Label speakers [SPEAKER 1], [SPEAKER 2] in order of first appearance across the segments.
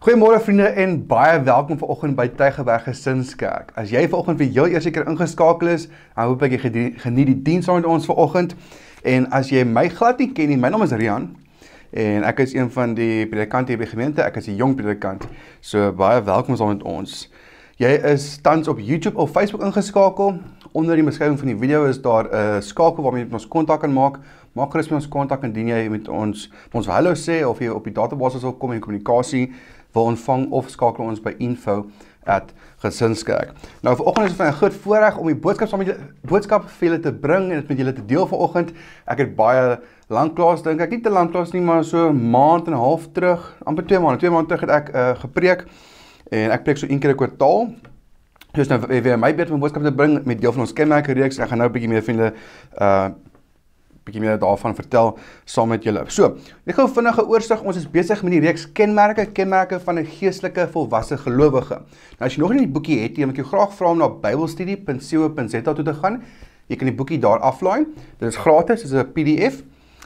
[SPEAKER 1] Goeiemôre vriende en baie welkom vanoggend by Tygerberg Gesinskerk. As jy vanoggend vir jou eerste keer ingeskakel is, dan hoop ek jy geniet die diens saam met ons vanoggend. En as jy my glad nie ken nie, my naam is Rian en ek is een van die predikante hier by die gemeente. Ek is 'n jong predikant. So baie welkom saam met ons. Jy is tans op YouTube of Facebook ingeskakel. Onder die beskrywing van die video is daar 'n skakel waarmee jy met ons kontak kan maak. Maak gerus met ons kontak indien jy met ons ons hallo sê of jy op die database wil kom en kommunikasie wil ontvang of skakel ons by info@gesinskerk. Nou vanoggend is dit 'n groot voorreg om die boodskap saam met julle boodskap vir julle te bring en dit met julle te deel vanoggend. Ek het baie lanklaas dink ek nie te lanklaas nie, maar so 'n maand en 'n half terug, amper 2 maande, 2 maande terug het ek uh, gepreek en ek preek so een keer 'n kwartaal. Dus nou weer my beurt om boodskap te bring met deel van ons kenmerke reeks. Ek gaan nou 'n bietjie meer vir julle uh bietjie meer daarvan vertel saam met julle. So, ek gou vinnige oorsig. Ons is besig met die reeks kenmerke, kenmerke van 'n geestelike volwasse gelowige. Nou as jy nog nie die boekie het nie, moet ek jou graag vra om na bybelstudie.co.za toe te gaan. Jy kan die boekie daar aflaai. Dit is gratis, dit is 'n PDF.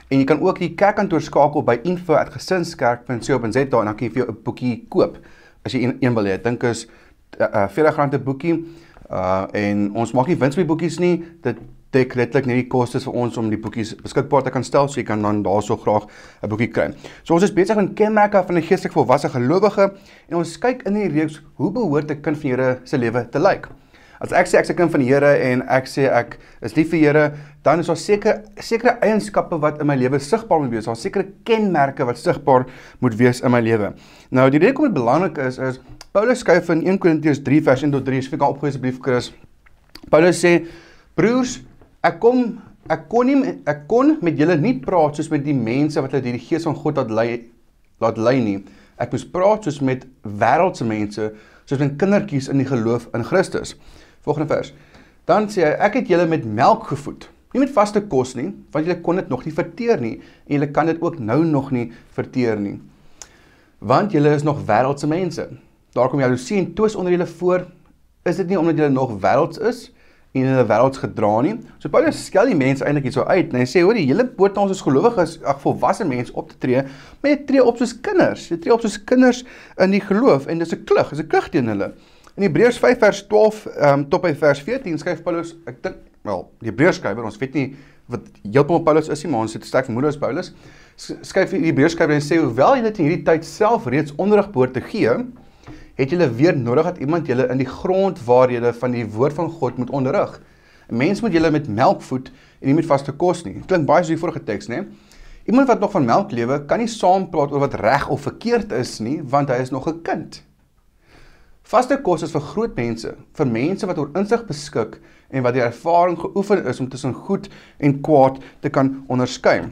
[SPEAKER 1] En jy kan ook die kerkkantoor skakel by info@gesinskerk.co.za en dan kan jy vir jou 'n boekie koop as jy een, een wil hê. Ek dink is uh, uh, R40 'n boekie. Uh en ons maak nie wins by boekies nie. Dit dek letterlik net die kostes vir ons om die boekies beskikbaar te kan stel, so jy kan dan daarso graag 'n boekie kry. So ons is besig met kenmerke van 'n geestelik volwasse gelowige en ons kyk in die reeks hoe behoort 'n kind van die Here se lewe te lyk. As ek sê ek's 'n kind van die Here en ek sê ek is lief vir die Here, dan is daar seker sekere eienskappe wat in my lewe sigbaar moet wees. Daar sekere kenmerke wat sigbaar moet wees in my lewe. Nou die rede hoekom dit belangrik is is Paulus skryf in 1 Korintiërs 3 vers 1 tot 3, as jy kan opgee asseblief Chris. Paulus sê broers Ek kom ek kon nie ek kon met julle nie praat soos met die mense wat uit die gees van God laat lei laat lei nie. Ek moes praat soos met wêreldse mense, soos met kindertjies in die geloof in Christus. Volgende vers. Dan sê hy ek het julle met melk gevoed, nie met vaste kos nie, want julle kon dit nog nie verteer nie en julle kan dit ook nou nog nie verteer nie. Want julle is nog wêreldse mense. Daar kom jaloesie en twis onder julle voor. Is dit nie omdat julle nog wêrelds is? En in 'n wêreld gedra nie. So Paulus skel die mense eintlik hierso uit en hy sê hoor die hele boot ons as gelowiges, ag volwasse mense op te tree, maar jy tree op soos kinders. Jy tree op soos kinders in die geloof en dis 'n klug, dis 'n klug teen hulle. In Hebreërs 5 vers 12 ehm um, tot by vers 14 skryf Paulus, ek dink wel, die Hebreërs skrywer, ons weet nie wat heeltemal Paulus is nie, maar ons het sterk vermoed as Paulus. Skryf die Hebreërs skrywer en sê hoewel jy dit in hierdie tyd self reeds onderrig behoort te gee, het julle weer nodig dat iemand julle in die grondwaarhede van die woord van God moet onderrig. 'n Mens moet julle met melk voed en nie met vaste kos nie. Klink baie soos die vorige teks, né? Iemand wat nog van melk lewe, kan nie saam praat oor wat reg of verkeerd is nie, want hy is nog 'n kind. Vaste kos is vir groot mense, vir mense wat oor insig beskik en wat die ervaring geoefen is om tussen goed en kwaad te kan onderskei.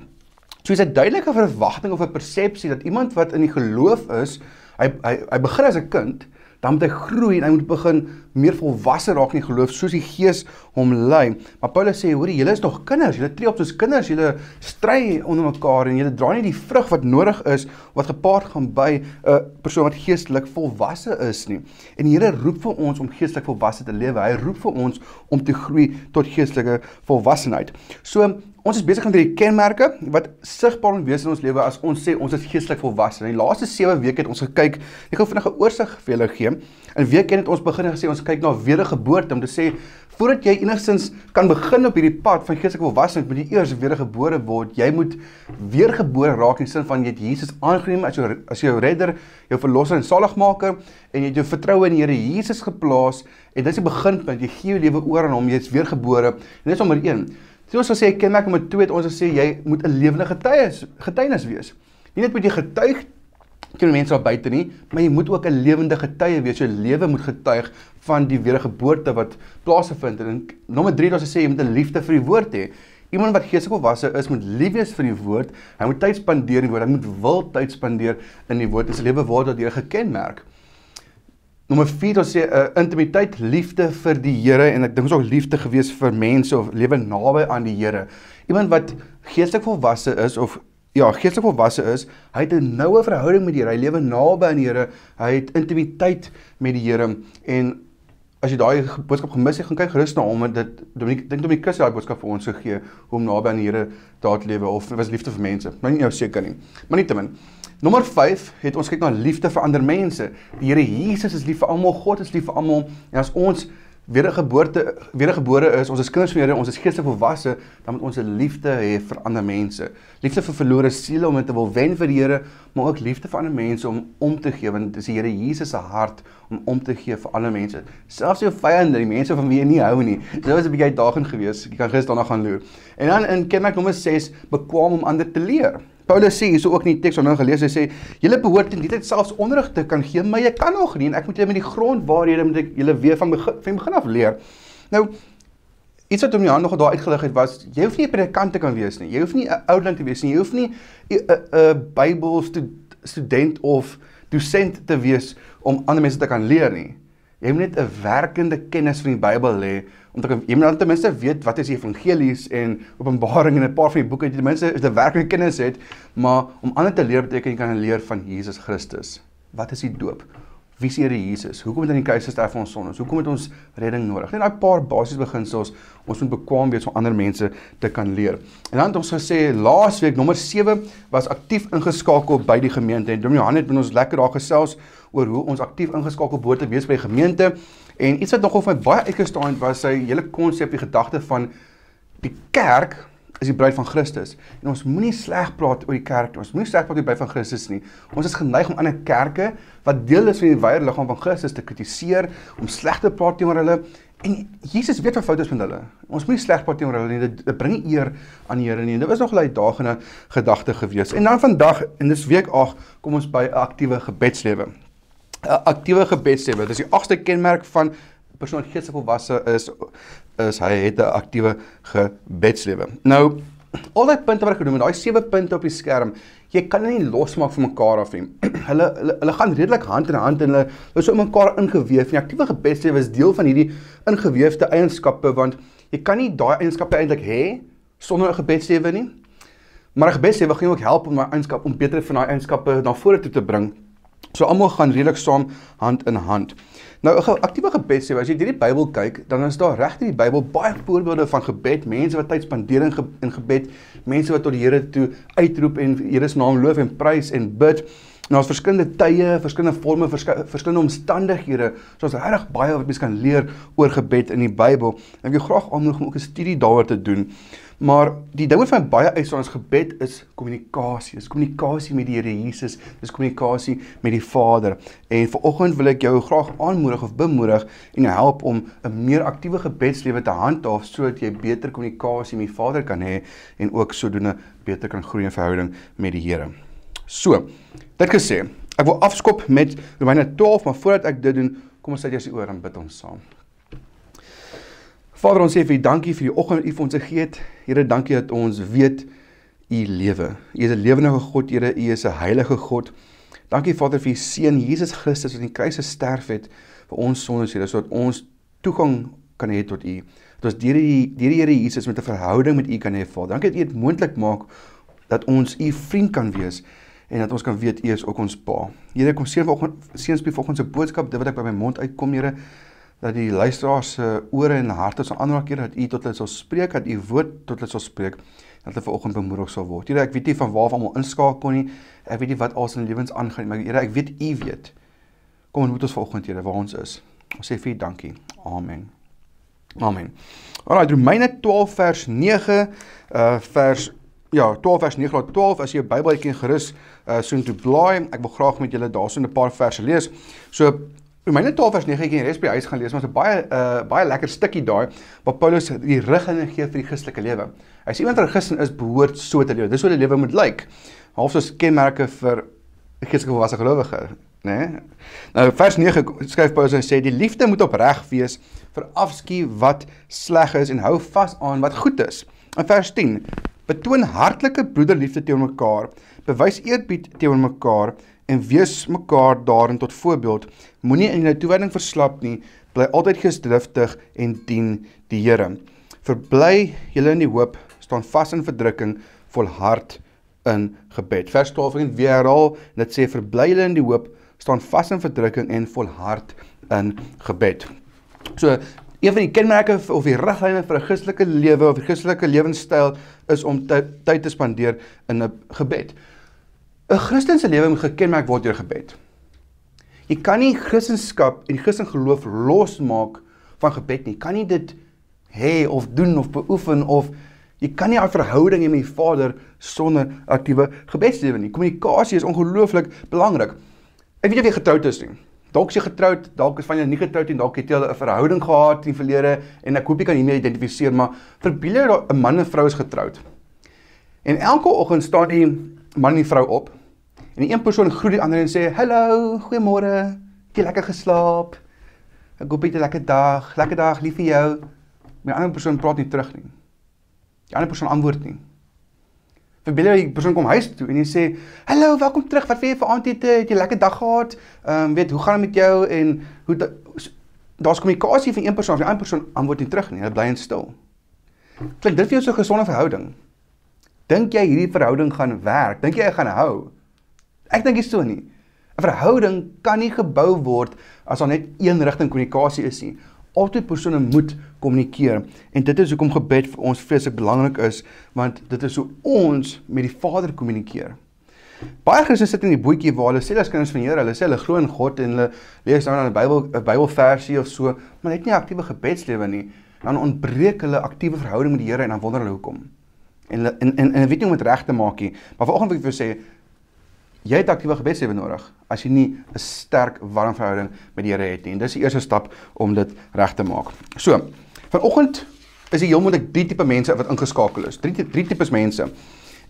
[SPEAKER 1] So is 'n duidelike verwagting of 'n persepsie dat iemand wat in die geloof is, hy hy hy begin as 'n kind, dan moet hy groei en hy moet begin meer volwasse raak in die geloof soos die Gees hom lei. Maar Paulus sê, hoorie, julle is nog kinders, julle tree op soos kinders, julle stry onder mekaar en julle dra nie die vrug wat nodig is wat gepaard gaan by 'n persoon wat geestelik volwasse is nie. En die Here roep vir ons om geestelik volwasse te lewe. Hy roep vir ons om te groei tot geestelike volwassenheid. So Ons is besig met hierdie kenmerke wat sigbaar moet wees in ons lewe as ons sê ons is geestelik volwasse. In die laaste 7 weke het ons gekyk, ek gou vinnig 'n oorsig vir julle gee. In week 1 het ons begin gesê ons kyk na wedergeboorte om te sê voordat jy enigstens kan begin op hierdie pad van geestelike volwassenheid, moet jy eers wedergebore word. Jy moet weergebore raak in die sin van jy het Jesus aangeneem as jou as jou redder, jou verlosser en saligmaker en jy het jou vertroue in Here Jesus geplaas en dis die beginpunt. Jy gee jou lewe oor aan hom, jy is weergebore. En dis nommer 1. So ons sê kenmerk nommer 2 het ons gesê jy moet 'n lewende getuienis getuienis wees. Nie net moet jy getuig teen mense daar buite nie, maar jy moet ook 'n lewende getuie wees. Jou lewe moet getuig van die wedergeboorte wat plaasgevind het. En nommer 3 het ons gesê jy moet 'n liefde vir die woord hê. Iemand wat geestelik volwasse is, moet lief wees vir die woord. Hy moet tyd spandeer in die woord. Hy moet wil tyd spandeer in die woord. Sy lewe word daardeur gekenmerk. Nommer 4 ons sê 'n uh, intimiteit, liefde vir die Here en ek dink ons ook liefde gewees vir mense of lewe naby aan die Here. Iemand wat geestelik volwasse is of ja, geestelik volwasse is, hy het 'n noue verhouding met die Here. Hy lewe naby aan die Here. Hy het intimiteit met die Here en as jy daai boodskap gemis het, gaan kyk gerus na hom en dit Dominiek dink Dominiek kus daai boodskap vir ons gegee hoe om naby aan die Here te lewe of was liefde vir mense. Maar nie nou seker nie. Maar nietemin Nommer 5 het ons kyk na liefde vir ander mense. Die Here Jesus is lief vir almal, God is lief vir almal. En as ons wedergeboorte wedergebore is, ons is kinders van die Here, ons is geestelik volwasse, dan moet ons 'n liefde hê vir ander mense. Liefde vir verlore siele om dit te wil wen vir die Here, maar ook liefde vir ander mense om om te gee want dit is die Here Jesus se hart om om te gee vir ander mense. Selfs jou vyande, die mense van wie jy nie hou nie. Dit was 'n bietjie uitdagend geweest. Jy kan gister daarna gaan loer. En dan in kenmerk nommer 6, bekwam om ander te leer. Paulus sê hierso ook in die teks wat nou gelees hy sê julle behoort in die tyd selfs onderrig te kan gee, maar jy kan nog nie en ek moet julle met die grondwaarhede moet ek julle weer van begin van begin af leer. Nou iets wat hom Johan nog daar uitgelig het was jy hoef nie 'n predikant te kan wees nie. Jy hoef nie 'n ouderling te wees nie. Jy hoef nie 'n 'n Bybelstudent of dosent te wees om ander mense te kan leer nie. Jy moet net 'n werkende kennis van die Bybel hê om te kan jy moet ten minste weet wat is die evangelies en Openbaring en 'n paar van die boeke ten minste is 'n werklike kennis het, maar om ander te leer beteken jy kan leer van Jesus Christus. Wat is die doop? Wie is Here Jesus? Hoekom het hy in die kruis gesterf vir ons sondes? Hoekom het ons redding nodig? Net daai paar basiese beginsels ons moet bekwam wees om ander mense te kan leer. En dan het ons gesê laasweek nommer 7 was aktief ingeskakel by die gemeente en Dominee Johan het met ons lekker daar gesels oor hoe ons aktief ingeskakel behoort te wees by die gemeente. En iets wat nogal vir my baie uitgestaan was sy hele konsep, die gedagte van die kerk is die bruid van Christus. En ons moenie sleg praat oor die kerk nie. Ons moenie sleg praat oor die bruid van Christus nie. Ons is geneig om ander kerke wat deel is van die wye liggaam van Christus te kritiseer, om sleg te praat teenoor hulle. En Jesus weet wat fout is met hulle. Ons moenie sleg praat teenoor hulle nie. Dit, dit bring eer aan die Here nie. En dit was nog 'n uitdagende gedagte gewees. En dan vandag, en dis week 8, kom ons by 'n aktiewe gebedslewe. 'n aktiewe gebedslewe. Dit is die agste kenmerk van persoon geestelik volwasse is is hy het 'n aktiewe gebedslewe. Nou al die punte wat ek genoem het, daai sewe punte op die skerm, jy kan nie losmaak van mekaar af nie. hulle, hulle hulle gaan redelik hand in hand en hulle is so mekaar ingeweef. Die aktiewe gebedslewe is deel van hierdie ingeweefde eienskappe want jy kan nie daai eienskappe eintlik hê sonder 'n gebedslewe nie. Maar 'n gebedslewe gaan jou ook help om daai eienskap om beter van daai eienskappe na vore toe te bring So almal gaan redelik saam hand in hand. Nou 'n aktiewe gebed sê as jy hierdie Bybel kyk, dan is daar regtig die Bybel baie voorbeelde van gebed, mense wat tyd spandeer in, ge in gebed, mense wat tot die Here toe uitroep en Here se naam loof en prys en bid. Nou as verskillende tye, verskillende forme, verskillende omstandighede, so ons regtig baie wat mens kan leer oor gebed in die Bybel. Ek wil graag aanmoedig om ook 'n studie daaroor te doen. Maar die ding wat van baie uit ons gebed is kommunikasie. Dis kommunikasie met die Here Jesus, dis kommunikasie met die Vader. En vanoggend wil ek jou graag aanmoedig of bemoedig en help om 'n meer aktiewe gebedslewe te handhaaf sodat jy beter kommunikasie met die Vader kan hê en ook sodoende beter kan groei in verhouding met die Here. So, dit gesê, ek wil afskop met Romeine 12, maar voordat ek dit doen, kom ons sit eers oor en bid ons saam. Vader, ons sê vir U dankie vir die oggend wat U vir ons gegee het. Here, dankie dat ons weet U lewe. U is 'n lewende God, Here. U is 'n heilige God. Dankie Vader vir U seun Jesus Christus wat aan die kruis gesterf het vir ons sondes, Here, sodat ons toegang kan hê tot U. Dat ons deur die deur die Here Jesus met 'n verhouding met U kan hê, Vader. Dankie dat U dit moontlik maak dat ons U vriend kan wees en dat ons kan weet U is ook ons Pa. Here, kom seën vanoggend seën spesifiek vanoggend se boodskap, dit wat ek by my mond uitkom, Here dat die luisteraars se ore en harte sal aanraak hier dat u tot hulle sal spreek dat u woord tot hulle sal spreek dat hulle vanoggend bemoedig sal word. Here ek weet nie van waar of almal inskakel nie. Ek weet nie wat al se lewens aangaan maar Here ek weet u weet. Kom en moet ons vanoggend Here waar ons is. Ons sê vir u dankie. Amen. Amen. Alraai Romeine 12 vers 9 uh vers ja 12 vers 9 tot 12 as jy 'n Bybeltjie gerus uh soontoe blaai. Ek wil graag met julle daarso 'n paar verse lees. So Romeine 12 vers 9 ek in Respi huis gaan lees, maar 'n baie uh baie lekker stukkie daai waar Paulus die riglyne gee vir die Christelike lewe. Sê iemand 'n Christen is, behoort so te lewe. Dis hoe 'n lewe moet lyk. Half soos kenmerke vir 'n geestelike volwasse gelowige, né? Nee? Nou vers 9 skryf Paulus en sê die liefde moet opreg wees, verafskuw wat sleg is en hou vas aan wat goed is. In vers 10 betoon hartlike broederliefde teenoor mekaar, bewys eerbied teenoor mekaar en wees mekaar daarin tot voorbeeld. Moenie in jou toewyding verslap nie, bly altyd geesdriftig en dien die Here. Verbly julle in die hoop, staan vas in verdrukking, volhard in gebed. Vers 12 en weer herhaal, dit sê verbly julle in die hoop, staan vas in verdrukking en volhard in gebed. So een van die kenmerke of die riglyne vir 'n Christelike lewe of 'n Christelike lewenstyl is om tyd te spandeer in 'n gebed. 'n Christen se lewe moet gekenmerk word deur gebed. Jy kan nie Christendom en Christen geloof losmaak van gebed nie. Jy kan nie dit hê of doen of beoefen of jy kan nie 'n verhouding hê met die Vader sonder aktiewe gebedslewe nie. Kommunikasie is ongelooflik belangrik. Ek weet jy wie getroud is nie. Dalk is jy getroud, dalk is van jou nie getroud en dalk het jy 'n verhouding gehad in die verlede en ek hoop jy kan hiermee identifiseer, maar verbeel jou 'n man en vrou is getroud. En elke oggend staan die man en die vrou op en die een persoon groet die ander en sê: "Hallo, goeiemôre. Het jy lekker geslaap? Ek hoop jy het 'n lekker dag. Lekker dag, lief vir jou." Maar die ander persoon praat nie terug nie. Die ander persoon antwoord nie. Verbeel jy persoon kom huis toe en jy sê: "Hallo, welkom terug. Wat wil jy vir aandete? Het jy lekker dag gehad? Ehm um, weet, hoe gaan dit met jou en hoe daar's kommunikasie van een persoon, die ander persoon antwoord nie terug nie. Hulle bly in stil. Klink dit vir jou so 'n gesonde verhouding? Dink jy hierdie verhouding gaan werk? Dink jy hy gaan hou? Ek dink nie so nie. 'n Verhouding kan nie gebou word as daar net een rigting kommunikasie is nie altyd persone moet kommunikeer en dit is hoekom gebed vir ons vreeslik belangrik is want dit is hoe ons met die Vader kommunikeer. Baie Christene sit in die bootjie waar hulle sê hulle is kinders van Here, hulle sê hulle glo in God en hulle lees dan 'n Bybel 'n Bybelversie of so, maar het nie 'n aktiewe gebedslewe nie. Dan ontbreek hulle aktiewe verhouding met die Here en dan wonder hulle hoekom. En hulle en en, en weet nie hoe om dit reg te maak nie. Maar vanoggend wil ek vir sê jy het aktiewe gebedslewe nodig as jy nie 'n sterk warm verhouding met die Here het nie. En dis die eerste stap om dit reg te maak. So, vanoggend is die heel moontlik drie tipe mense wat ingeskakel is. Drie drie tipes mense.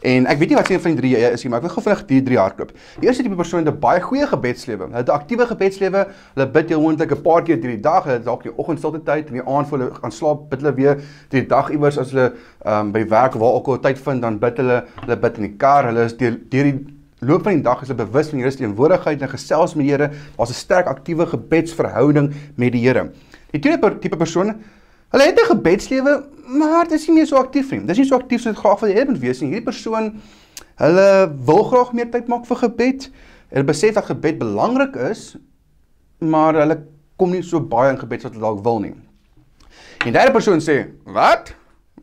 [SPEAKER 1] En ek weet nie wat se een van die drie jy is nie, maar ek wil gou vinnig die drie hardloop. Die eerste tipe persoon het 'n baie goeie gebedslewe. Hulle het 'n aktiewe gebedslewe. Hulle bid heel moontlik 'n paar keer deur die dag. Hulle dalk die oggendstilte tyd en die aand voor hulle gaan slaap, bid hulle weer deur die dag iewers as hulle um, by werk waar ook al tyd vind, dan bid hulle. Hulle bid in die kar. Hulle is deur die loop van die dag is hulle bewus van die Here se teenwoordigheid en gesels met die Here. Daar's 'n sterk aktiewe gebedsverhouding met die Here. Die tweede tipe persoon, hulle het 'n gebedslewe, maar dit is nie meer so aktief nie. Dis nie so aktief soos dit graag wil hê moet wees nie. Hierdie persoon, hulle wil graag meer tyd maak vir gebed. Hulle besef dat gebed belangrik is, maar hulle kom nie so baie in gebed soos hulle dalk wil nie. En die derde persoon sê, "Wat?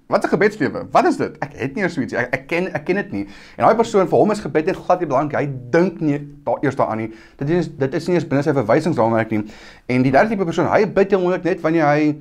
[SPEAKER 1] Wat 'n gebedslewe? Wat is dit? Ek het nie eers so iets. Ek, ek ken ek ken dit nie. En daai persoon vir hom is gebed net glad nie belangrik. Hy dink nie daar eers daaraan nie. Dit is dit is nie eens binne sy verwysingsraamwerk nie. En die derde tipe persoon, hy bid hom net wanneer hy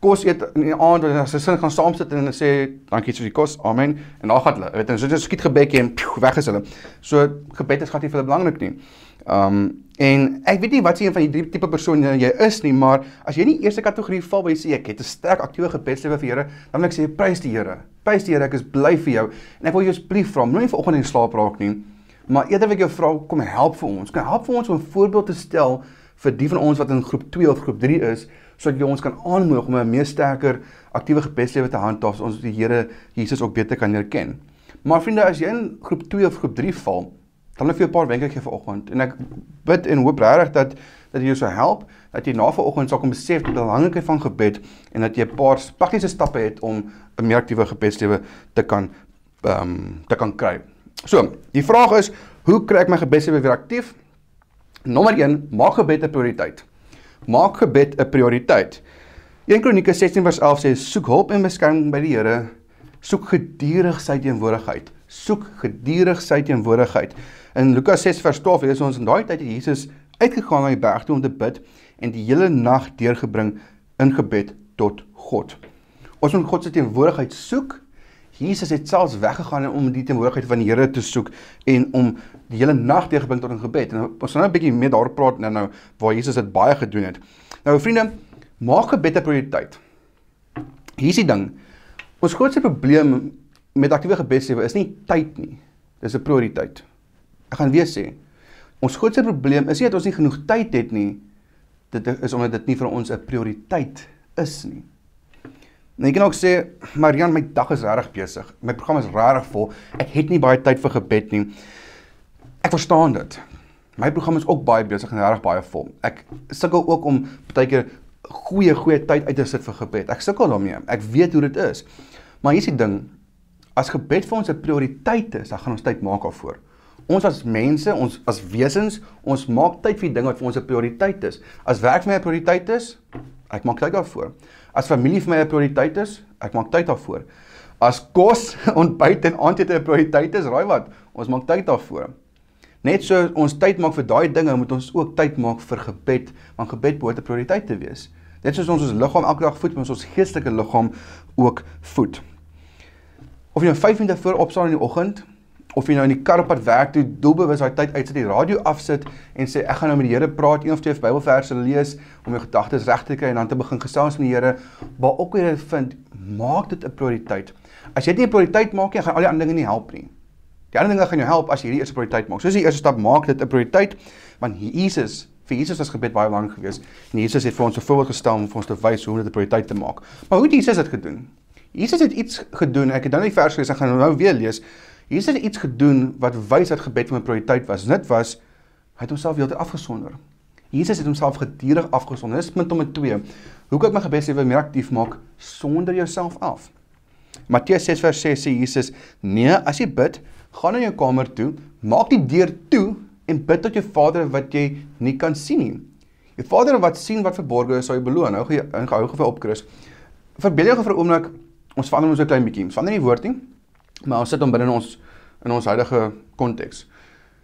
[SPEAKER 1] kos eet in die aand wanneer sy sin gaan saam sit en sê dankie vir die kos. Amen. En dan gaan hulle, weet jy, so dit skiet gebedjie en pjoe, weg is hulle. So gebed is glad nie vir hulle belangrik nie. Um en ek weet nie wat se een van die drie tipe persoon jy is nie, maar as jy nie eerste kategorie val waar jy sê ek het 'n sterk aktiewe gebedslewe vir Here, dan wil ek sê prys die Here. Prys die Here, ek is bly vir jou. En ek wil jou asseblief vra, moenie vanoggend in slaap raak nie, maar eerder wil ek jou vra kom help vir ons. Kom help vir ons om 'n voorbeeld te stel vir die van ons wat in groep 2 of groep 3 is, sodat jy ons kan aanmoedig om 'n meer sterker aktiewe gebedslewe te handhaaf sodat ons die Here Jesus ook beter kan leer ken. Maar vriende, as jy in groep 2 of groep 3 val, Dan wil ek vir 'n paar wenke gee vanoggend en ek bid en hoop regtig dat dat jy sou help dat jy na vanoggend sal kom besef die belangrikheid van gebed en dat jy 'n paar praktiese stappe het om 'n meer aktiewe gebedslewe te kan ehm um, te kan kry. So, die vraag is, hoe kry ek my gebedslewe weer aktief? Nommer 1, maak gebed 'n prioriteit. Maak gebed 'n prioriteit. 1 Kronieke 16 vers 11 sê soek hulp en beskerming by die Here, soek gedurig sy teenwoordigheid. Soek gedurig sy teenwoordigheid. In Lukas 6 vers 12 lees ons in daai tyd het Jesus uitgegaan na die berg toe om te bid en die hele nag deurgebring in gebed tot God. Ons moet God se teenwoordigheid soek. Jesus het selfs weggegaan om die teenwoordigheid van die Here te soek en om die hele nag deurgebring tot in gebed. En ons gaan nou 'n bietjie meer daarop praat nou nou waar Jesus dit baie gedoen het. Nou vriende, maak gebed 'n prioriteit. Hier is die ding. Ons grootste probleem met aktiewe gebedslewe is nie tyd nie. Dis 'n prioriteit. Ek gaan weer sê, ons grootste probleem is nie dat ons nie genoeg tyd het nie. Dit is omdat dit nie vir ons 'n prioriteit is nie. En ek kan ook sê, Marian, my dag is regtig besig. My program is regtig vol. Ek het nie baie tyd vir gebed nie. Ek verstaan dit. My program is ook baie besig en regtig baie vol. Ek sukkel ook om baie keer goeie goeie tyd uit te sit vir gebed. Ek sukkel daarmee. Ek weet hoe dit is. Maar hier is die ding. As gebed vir ons 'n prioriteit is, dan gaan ons tyd maak daarvoor. Ons as mense, ons as wesens, ons maak tyd vir dinge wat vir ons 'n prioriteit is. As werk vir my 'n prioriteit is, ek maak tyd daarvoor. As familie vir my 'n prioriteit is, ek maak tyd daarvoor. As kos, ontbyt en aandete 'n prioriteit is, raai wat? Ons maak tyd daarvoor. Net so ons tyd maak vir daai dinge, moet ons ook tyd maak vir gebed, want gebed behoort 'n prioriteit te wees. Net soos ons ons liggaam elke dag voed, moet ons geestelike liggaam ook voed. Of jy nou 5 minute voor opstaan in die oggend of jy nou in die kar op pad werk toe doelbewus daai tyd uitsit, die radio afsit en sê ek gaan nou met die Here praat, een of twee Bybelverse lees om jou gedagtes reg te kry en dan te begin gesels met die Here, waar ook jy dit vind, maak dit 'n prioriteit. As jy dit nie 'n prioriteit maak nie, gaan al die ander dinge nie help nie. Die ander dinge gaan jou help as jy hierdie eerste prioriteit maak. Soos die eerste stap maak dit 'n prioriteit want Jesus vir Jesus was gebed baie lank gewees. En Jesus het vir ons 'n voorbeeld gestel om vir ons te wys hoe om dit 'n prioriteit te maak. Maar hoe het Jesus dit gedoen? Jesus het iets gedoen. Ek het nou die vers gelees en gaan nou weer lees. Jesus het iets gedoen wat wys dat gebed vir 'n prioriteit was. Dit was hy het homself heeltyd afgesonder. Jesus het homself gedurig afgesonder. Dis punt nommer 2. Hoe kan ek my gebedslewe meer aktief maak sonder jouself af? Matteus 6 vers 6 sê Jesus: "Nee, as jy bid, gaan na jou kamer toe, maak die deur toe en bid tot jou Vader wat jy nie kan sien nie. Die Vader wat sien wat verborge is, sal jou beloon." Nou gaan gehou geval op Chris. Verbeel jou vir 'n oomblik, ons verander ons 'n klein bietjie. Ons verander nie woord nie, maar ons sit hom binne in ons in ons huidige konteks.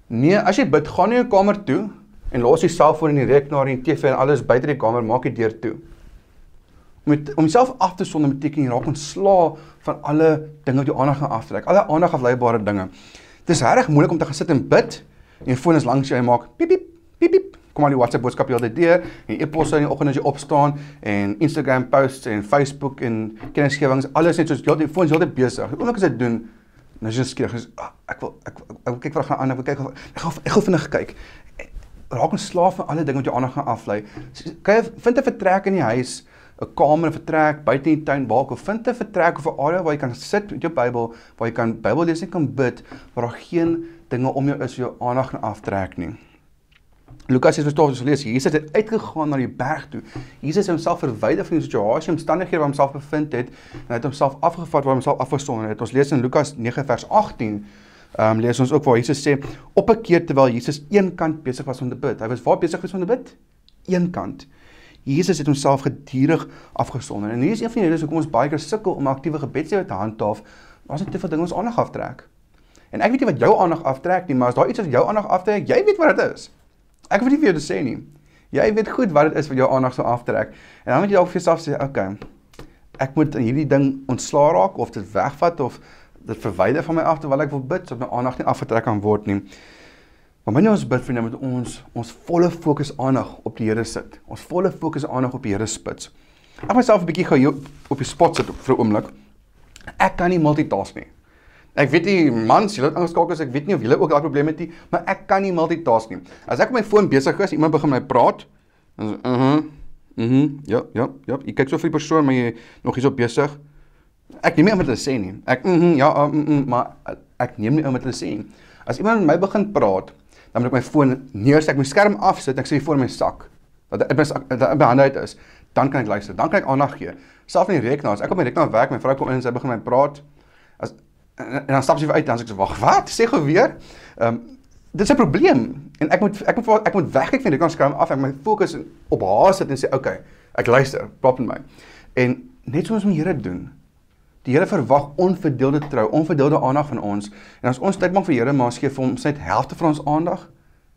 [SPEAKER 1] Nee, as jy bid, gaan na jou kamer toe en los die selfoon en die rekenaar en die TV en alles buite die kamer, maak die deur toe met om jouself af te sonder beteken jy raak ontslaa van alle dinge wat jou aandag gaan aftrek. Alle aandag afleibare dinge. Dit is regtig moeilik om te gaan sit en bid en jou foon is langs jou en maak piep piep piep piep. Kom al die WhatsApp boodskappe die deur en e-posse in die oggend as jy opstaan en Instagram posts en Facebook en kennisgewings alles net soos jy die foon is heeltyd besig. Oomblik as dit doen nou jy skielik is ah, ek wil ek, ek, ek wil kyk wat gaan aan ek wil kyk ek gaan ek gaan vinnig kyk raak ons slaaf van alle dinge wat jou aandag gaan aflei. Kyk vind 'n vertrek in die huis 'n kamer, 'n vertrek buite in die tuin waar ek vind 'n vertrek of 'n area waar jy kan sit met jou Bybel, waar jy kan Bybel lees en kan bid, waar daar geen dinge om jou is wat jou aandag gaan aftrek nie. Lukas het verstaan as lees, Jesus het uitgegaan na die berg toe. Jesus het homself verwyder van die situasie, omstandighede waar homself bevind het en hy het homself afgevat waar homself afgesonder het. Ons lees in Lukas 9 vers 18. Ehm um, lees ons ook waar Jesus sê op 'n keer terwyl Jesus eenkant besig was om te bid. Hy was waar besig was om te bid? Eenkant. Jesus het homself gedurig afgesonder. En hier is een van die redes hoekom ons baie keer sukkel om aktiewe gebedslewe te handhaaf. Ons het te veel dinge ons aandag aftrek. En ek weet nie wat jou aandag aftrek nie, maar as daar iets wat jou aandag aftrek, jy weet wat dit is. Ek weet nie vir jou te sê nie. Jy weet goed wat dit is wat jou aandag sou aftrek. En dan moet jy dalk vir jouself sê, "Oké, okay, ek moet in hierdie ding ontslaa raak of dit wegvat of dit verwyder van my af terwyl ek wil bid sodat my aandag nie afgetrek kan word nie." Maar wanneer ons bid vriende met ons ons volle fokus aandag op die Here sit. Ons volle fokus aandag op die Here spits. Ek myself 'n bietjie gou op die spot sit vir 'n oomblik. Ek kan nie multitask nie. Ek weet nie mans, julle het ingeskakel as ek weet nie of julle ook daai probleem het nie, maar ek kan nie multitask nie. As ek op my foon besig is, iemand begin my praat, dan is mhm. Mhm. Ja, ja, ja. Ek kyk so vir die persoon, maar jy nog hierso besig. Ek neem nie om dit te sê nie. Ek mhm, ja, uh, mm, mm, maar ek neem nie om dit te sê nie. As iemand met my begin praat, dan moet ek my foon neersit, ek moet skerm afsit, ek sê voor my sak. Dat dit my dat my hande uit is, dan kan ek luister. Dan kan ek aandag gee. Selfs in die rekenaar, as ek op my rekenaar werk, my vrou kom in en sy begin met my praat, as en, en dan stap sy uit en dan sê ek so wag, wat? Sê gou weer. Ehm um, dit is 'n probleem en ek moet ek moet ek moet wegkyk van die rekenaar skerm af en my fokus op haar sit en sê okay, ek luister, prop in my. En net soos met Here doen, Die Here verwag onverdeelde trou, onverdeelde aandag van ons. En as ons tyd maak vir Here, maar ons gee vir hom net helfte van ons aandag,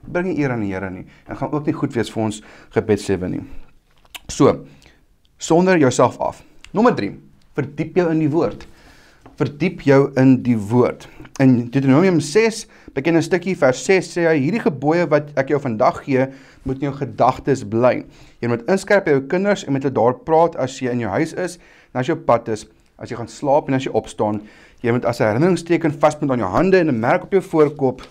[SPEAKER 1] bring nie eer aan die Here nie. En gaan ook nie goed wees vir ons gebedslewe nie. So, sonder jouself af. Nommer 3, verdiep jou in die woord. Verdiep jou in die woord. In Deuteronomium 6, bekende stukkie vers 6 sê hy hierdie gebooie wat ek jou vandag gee, moet in jou gedagtes bly. Jy moet inskerp by jou kinders en met hulle daar praat as jy in jou huis is en as jy op pad is as jy gaan slaap en as jy opstaan, jy moet as 'n herinneringsteken vasbind aan jou hande en 'n merk op jou voorkop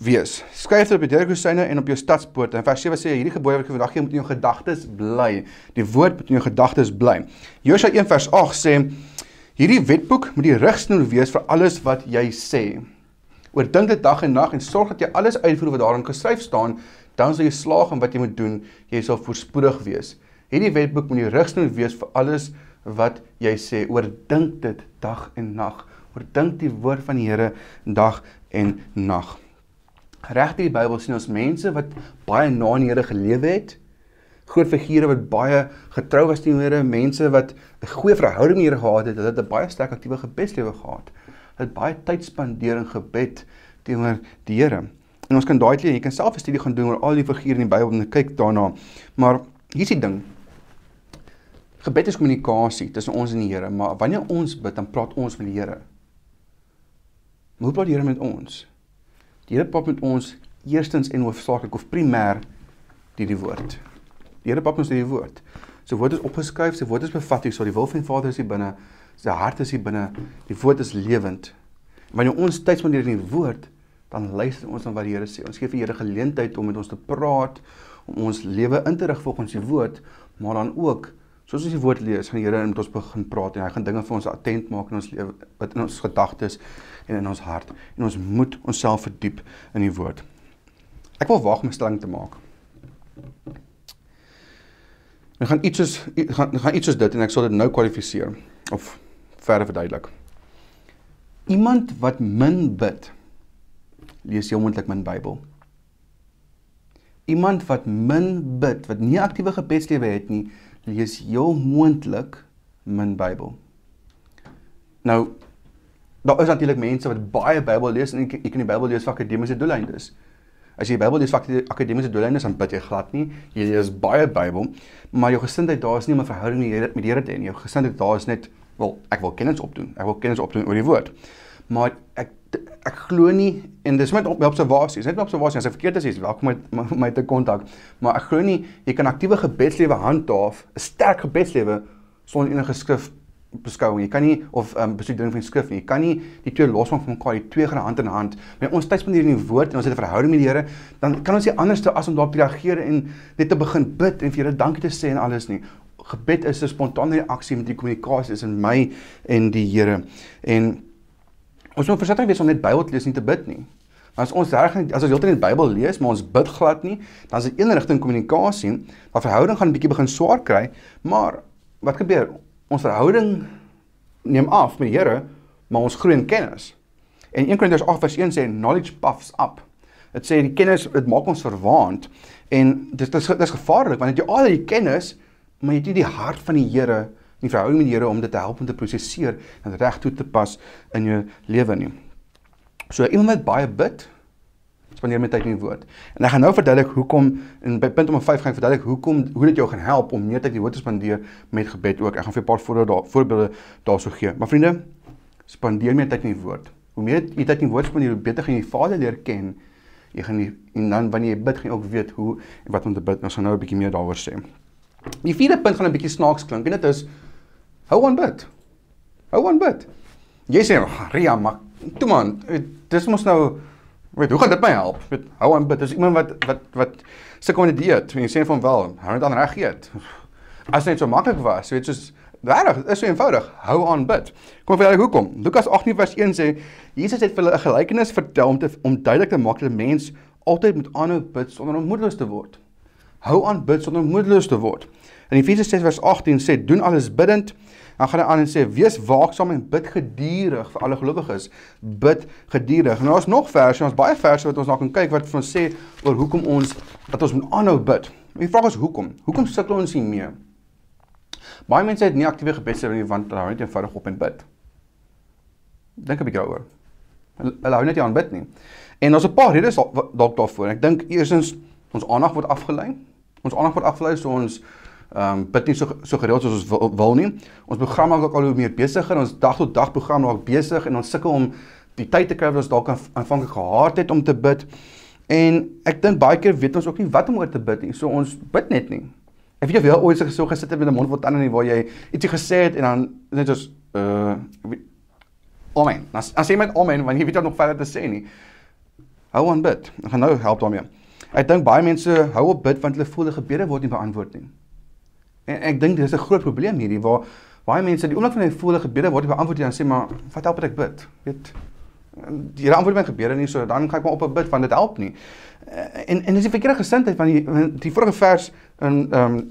[SPEAKER 1] wees. Skryf dit op die deurkosyne en op jou stadspoorte. En vers 7 sê hierdie gebooie wat ek vandag gee moet in jou gedagtes bly. Die woord moet in jou gedagtes bly. Josua 1 vers 8 sê hierdie wetboek moet die rigsnoer wees vir alles wat jy sê. Oordink dit dag en nag en sorg dat jy alles uitvoer wat daarin geskryf staan, dan sal jy slaag in wat jy moet doen. Jy sal voorspoedig wees. Hierdie wetboek moet die rigsnoer wees vir alles wat jy sê. Oordink dit dag en nag. Oordink die woord van die Here dag en nag. Regtig die Bybel sien ons mense wat baie na die Here gelewe het. Groot figure wat baie getrou was teenoor Here, mense wat 'n goeie verhouding met die Here gehad het, hulle het 'n baie sterk aktiewe gebedslewe gehad. Hulle het baie tyd spandeer in gebed teenoor die Here. En ons kan daai leer, jy kan self 'n studie gaan doen oor al die figure in die Bybel en kyk daarna. Maar hier's die ding. Gebed is kommunikasie tussen ons en die Here, maar wanneer ons bid, dan praat ons met die Here. Hoe praat die Here met ons? Die Here praat met ons eerstens en hoofsaaklik of primêr deur die woord. Die Here praat ons deur die woord. Sy woord is opgeskryf, sy woord is bevat hier, so die wil van die Vader is hier binne, sy hart is hier binne, die woord is lewend. Wanneer ons tyd spandeer in die woord, dan luister ons na wat die Here sê. Ons gee vir die Here geleentheid om met ons te praat, om ons lewe in te rig volgens die woord, maar dan ook soos ons die woord lees, gaan die Here met ons begin praat en hy gaan dinge vir ons attent maak in ons lewe, wat in ons gedagtes en in ons hart. En ons moet onsself verdiep in die woord. Ek wil waag om 'n stelling te maak. Ek gaan iets soos gaan gaan iets soos dit en ek sal dit nou kwalifiseer of verder verduidelik. Iemand wat min bid lees heel moontlik min Bybel. Iemand wat min bid, wat nie aktiewe gebedslewe het nie, lees heel moontlik min Bybel. Nou daar is natuurlik mense wat baie Bybel lees en jy kan die Bybel lees vir akademiese doeleindes. As jy die Bybel lees vir akademiese doeleindes, dan bid jy glad nie. Jy lees baie Bybel, maar jou gesindheid daar is nie om 'n verhouding met die Here te hê nie. Jou gesindheid daar is net, wel, ek wil kennis opdoen. Ek wil kennis opdoen oor die woord. Maar ek ek glo nie en dis met my observasies, net my observasies, as ek verkeerd is, welkom met my te kontak. Maar ek glo nie jy kan aktiewe gebedslewe handhaaf, 'n sterk gebedslewe sonder enige skrif beskouing. Jy kan nie of ehm um, bestudeering van die skrif nie. Jy kan nie die twee losmaak van mekaar, die twee gaan hand in hand. Met ons tyd spandeer in die woord en ons het 'n verhouding met die Here, dan kan ons nie anders as om daarop te reageer en net te begin bid en vir Here dankie te sê en alles nie. Gebed is 'n spontane reaksie met die kommunikasie tussen my en die Here. En Ons moet versigtig wees om net Bybel te lees nie te bid nie. As ons reg as ons heeltyd die Bybel lees, maar ons bid glad nie, dan is dit een rigting kommunikasie, waar verhouding gaan 'n bietjie begin swaar kry, maar wat gebeur? Ons verhouding neem af met die Here, maar ons groei in kennis. En 1 Korintiërs 8:1 sê knowledge puffs up. Dit sê die kennis dit maak ons verwaand en dit is dit is gevaarlik want jy al die kennis, maar jy het nie die hart van die Here die verhouding met die Here om dit te help om te prosesseer en reg toe te pas in jou lewe nie. So iemand wat baie bid, spandeer met tyd in die woord. En ek gaan nou verduidelik hoekom en by punt nommer 5 gaan ek verduidelik hoekom hoe dit jou gaan help om meer tyd in die woord te spandeer met gebed ook. Ek gaan vir 'n paar voorbeelde daar voorbeelde daarso gee. Maar vriende, spandeer meer tyd in die woord. Hoe meer jy tyd in die woord spandeer, hoe beter gaan jy die Vader leer ken. Jy gaan nie en dan wanneer jy bid, gaan jy ook weet hoe en wat om te bid. Ons gaan nou 'n bietjie meer daaroor sê. Die vierde punt gaan 'n bietjie snaaks klink en dit is Hou aan bid. Hou aan bid. Jy sê, "Ria, maar toe man, dis mos nou weet, hoe gaan dit my help?" Weet, hou aan bid. Dis iemand wat wat wat sukkel met die dieet. Jy sê van wel, hou net aan reg eet. As dit so maklik was, weet soos Regtig, is so eenvoudig. Hou aan bid. Kom vir hoekom? Lukas 18 vers 1 sê Jesus het vir hulle 'n gelykenis vertel om te om duidelik te maak dat 'n mens altyd moet aanhou bid sonder om moedeloos te word. Hou aan bid sonder om moedeloos te word. In Efesiërs 6 vers 18 sê doen alles bidtend Dan gaan hy aan en sê wees waaksaam en bid geduldig vir alle gelowiges. Bid geduldig. Nou is nog verse, ons baie verse wat ons na kan kyk wat vir ons sê oor hoekom ons dat ons moet aanhou bid. Die vraag is hoekom? Hoekom sukkel ons hiermee? Baie mense het nie aktiewe gebedslewe nie want hulle hou net eenvoudig op en bid. Dink 'n bietjie daaroor. Hulle hou net nie aan bid nie. En daar's 'n paar redes dalk daarvoor. Ek dink eersins ons aandag word afgelei. Ons aandag word afgelei so ons ehm um, bid nie so so gereeld soos ons wil, wil nie. Ons program raak ook al hoe meer besiger. Ons dag tot dag program raak besig en ons sukkel om die tyd te kry wat ons dalk aanvanklik gehad het om te bid. En ek dink baie keer weet ons ook nie wat om oor te bid nie. So ons bid net nie. Ek weet jy wel ooit so gesit het met 'n mond vol tande nie waar jy ietsie gesê het en dan net soos uh Amen. As as jy met amen, want jy weet nog verder te sê nie. Hou aan bid. Ek gaan nou help daarmee. Ek dink baie mense hou op bid want hulle voel die gebede word nie beantwoord nie. En ek dink dis 'n groot probleem hierdie waar baie mense die oomblik van hulle volle gebede word beantwoord en dan sê maar wat help dit ek bid? Weet die antwoord my gebede nie so dan gaan ek maar op 'n bid want dit help nie. Eh, en en dis die verkeerde gesindheid van die die vorige vers in ehm um,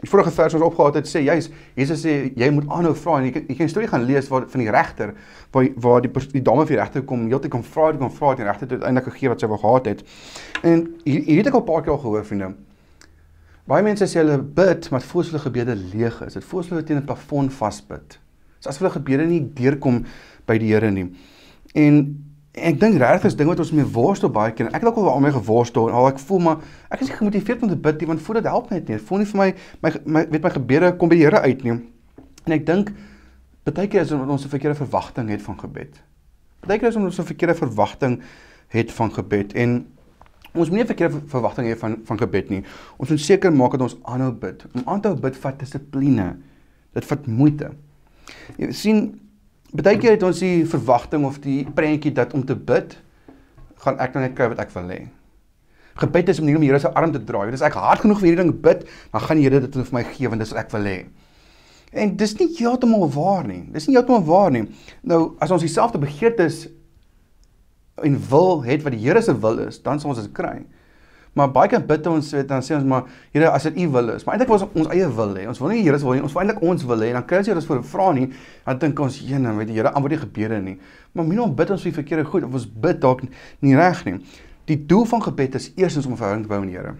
[SPEAKER 1] die vorige vers ons opgehaal het sê juis Jesus sê jy moet aanhou vra en jy jy kan 'n storie gaan lees waar van die regter waar waar die die dame vir die regter kom heeltyd kom vra kom vra en die regter het uiteindelik gegee wat sy wou gehad het. En hier, hier het ek al 'n paar keer al gehoor vriende. Baie mense sê hulle bid, maar voel hulle gebede leeg is. Dit voel hulle teen 'n plafon vasbid. Dis asof hulle gebede nie deurkom by die Here nie. En En ek dink regtig is ding wat ons mee worstel baie keer. Ek ook al daarmee geworstel en al ek voel maar ek is nie gemotiveerd om te bid nie want voel dit help net nie. Dit voel nie vir my my, my weet my gebede kom by die Here uit nie. En ek dink baie keer is omdat ons 'n verkeerde verwagting het van gebed. Baie keer is ons 'n verkeerde verwagting het van gebed en ons moet nie verkeerde verwagting hê van van gebed nie. Ons moet seker maak dat ons aanhou bid. Om aan te hou bid vat dissipline. Dit vat moeite. Jy sien baie keer het ons die verwagting of die prentjie dat om te bid gaan ek nou net kry wat ek wil hê. Gebed is om nie om die Here se arm te draai. Dis ek hard genoeg vir hierdie ding bid, dan gaan die Here dit vir my gee want dis wat ek wil hê. En dis nie heeltemal waar nie. Dis nie heeltemal waar nie. Nou as ons dieselfde begeertes en wil het wat die Here se wil is, dan sal ons dit kry. Maar baie keer bid ons weet dan sê ons maar Here as dit u wil is. Maar eintlik was ons eie wil hê. Ons wil nie die Here se wil nie. Ons wil eintlik ons wil hê. Dan kry ons hier ons voor vra nie. Dan dink ons, "Jene, weet die Here antwoord die gebede nie." Maar minstens bid ons vir die verkeerde goed of ons bid dalk nie reg nie. Die doel van gebed is eerstens om 'n verhouding te bou met die Here.